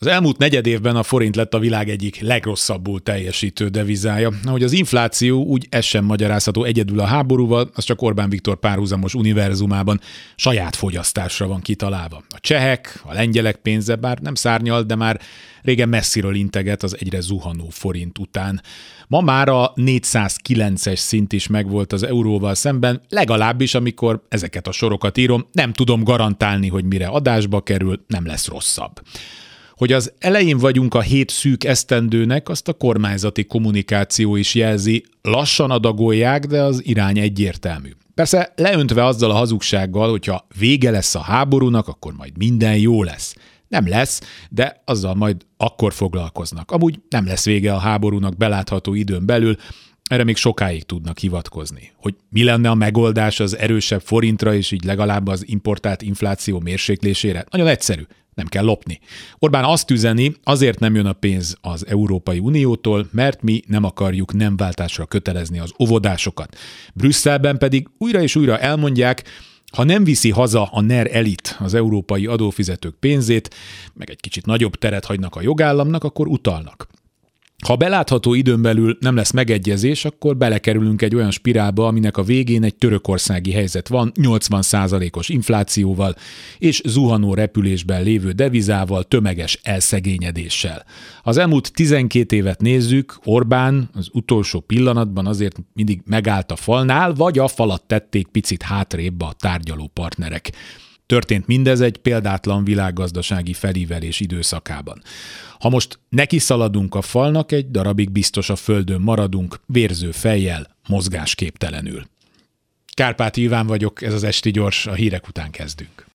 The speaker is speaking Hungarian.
Az elmúlt negyed évben a forint lett a világ egyik legrosszabbul teljesítő devizája. Ahogy az infláció, úgy ez sem magyarázható egyedül a háborúval, az csak Orbán Viktor párhuzamos univerzumában saját fogyasztásra van kitalálva. A csehek, a lengyelek pénze bár nem szárnyal, de már régen messziről integet az egyre zuhanó forint után. Ma már a 409-es szint is megvolt az euróval szemben, legalábbis amikor ezeket a sorokat írom, nem tudom garantálni, hogy mire adásba kerül, nem lesz rosszabb. Hogy az elején vagyunk a hét szűk esztendőnek, azt a kormányzati kommunikáció is jelzi. Lassan adagolják, de az irány egyértelmű. Persze leöntve azzal a hazugsággal, hogyha vége lesz a háborúnak, akkor majd minden jó lesz. Nem lesz, de azzal majd akkor foglalkoznak. Amúgy nem lesz vége a háborúnak belátható időn belül, erre még sokáig tudnak hivatkozni. Hogy mi lenne a megoldás az erősebb forintra és így legalább az importált infláció mérséklésére? Nagyon egyszerű nem kell lopni. Orbán azt üzeni, azért nem jön a pénz az Európai Uniótól, mert mi nem akarjuk nem váltásra kötelezni az óvodásokat. Brüsszelben pedig újra és újra elmondják, ha nem viszi haza a NER elit az európai adófizetők pénzét, meg egy kicsit nagyobb teret hagynak a jogállamnak, akkor utalnak. Ha belátható időn belül nem lesz megegyezés, akkor belekerülünk egy olyan spirálba, aminek a végén egy törökországi helyzet van, 80%-os inflációval és zuhanó repülésben lévő devizával, tömeges elszegényedéssel. Az elmúlt 12 évet nézzük, Orbán az utolsó pillanatban azért mindig megállt a falnál, vagy a falat tették picit hátrébb a tárgyaló partnerek. Történt mindez egy példátlan világgazdasági felívelés időszakában. Ha most neki szaladunk a falnak, egy darabig biztos a földön maradunk, vérző fejjel, mozgásképtelenül. Kárpát Iván vagyok, ez az Esti Gyors, a hírek után kezdünk.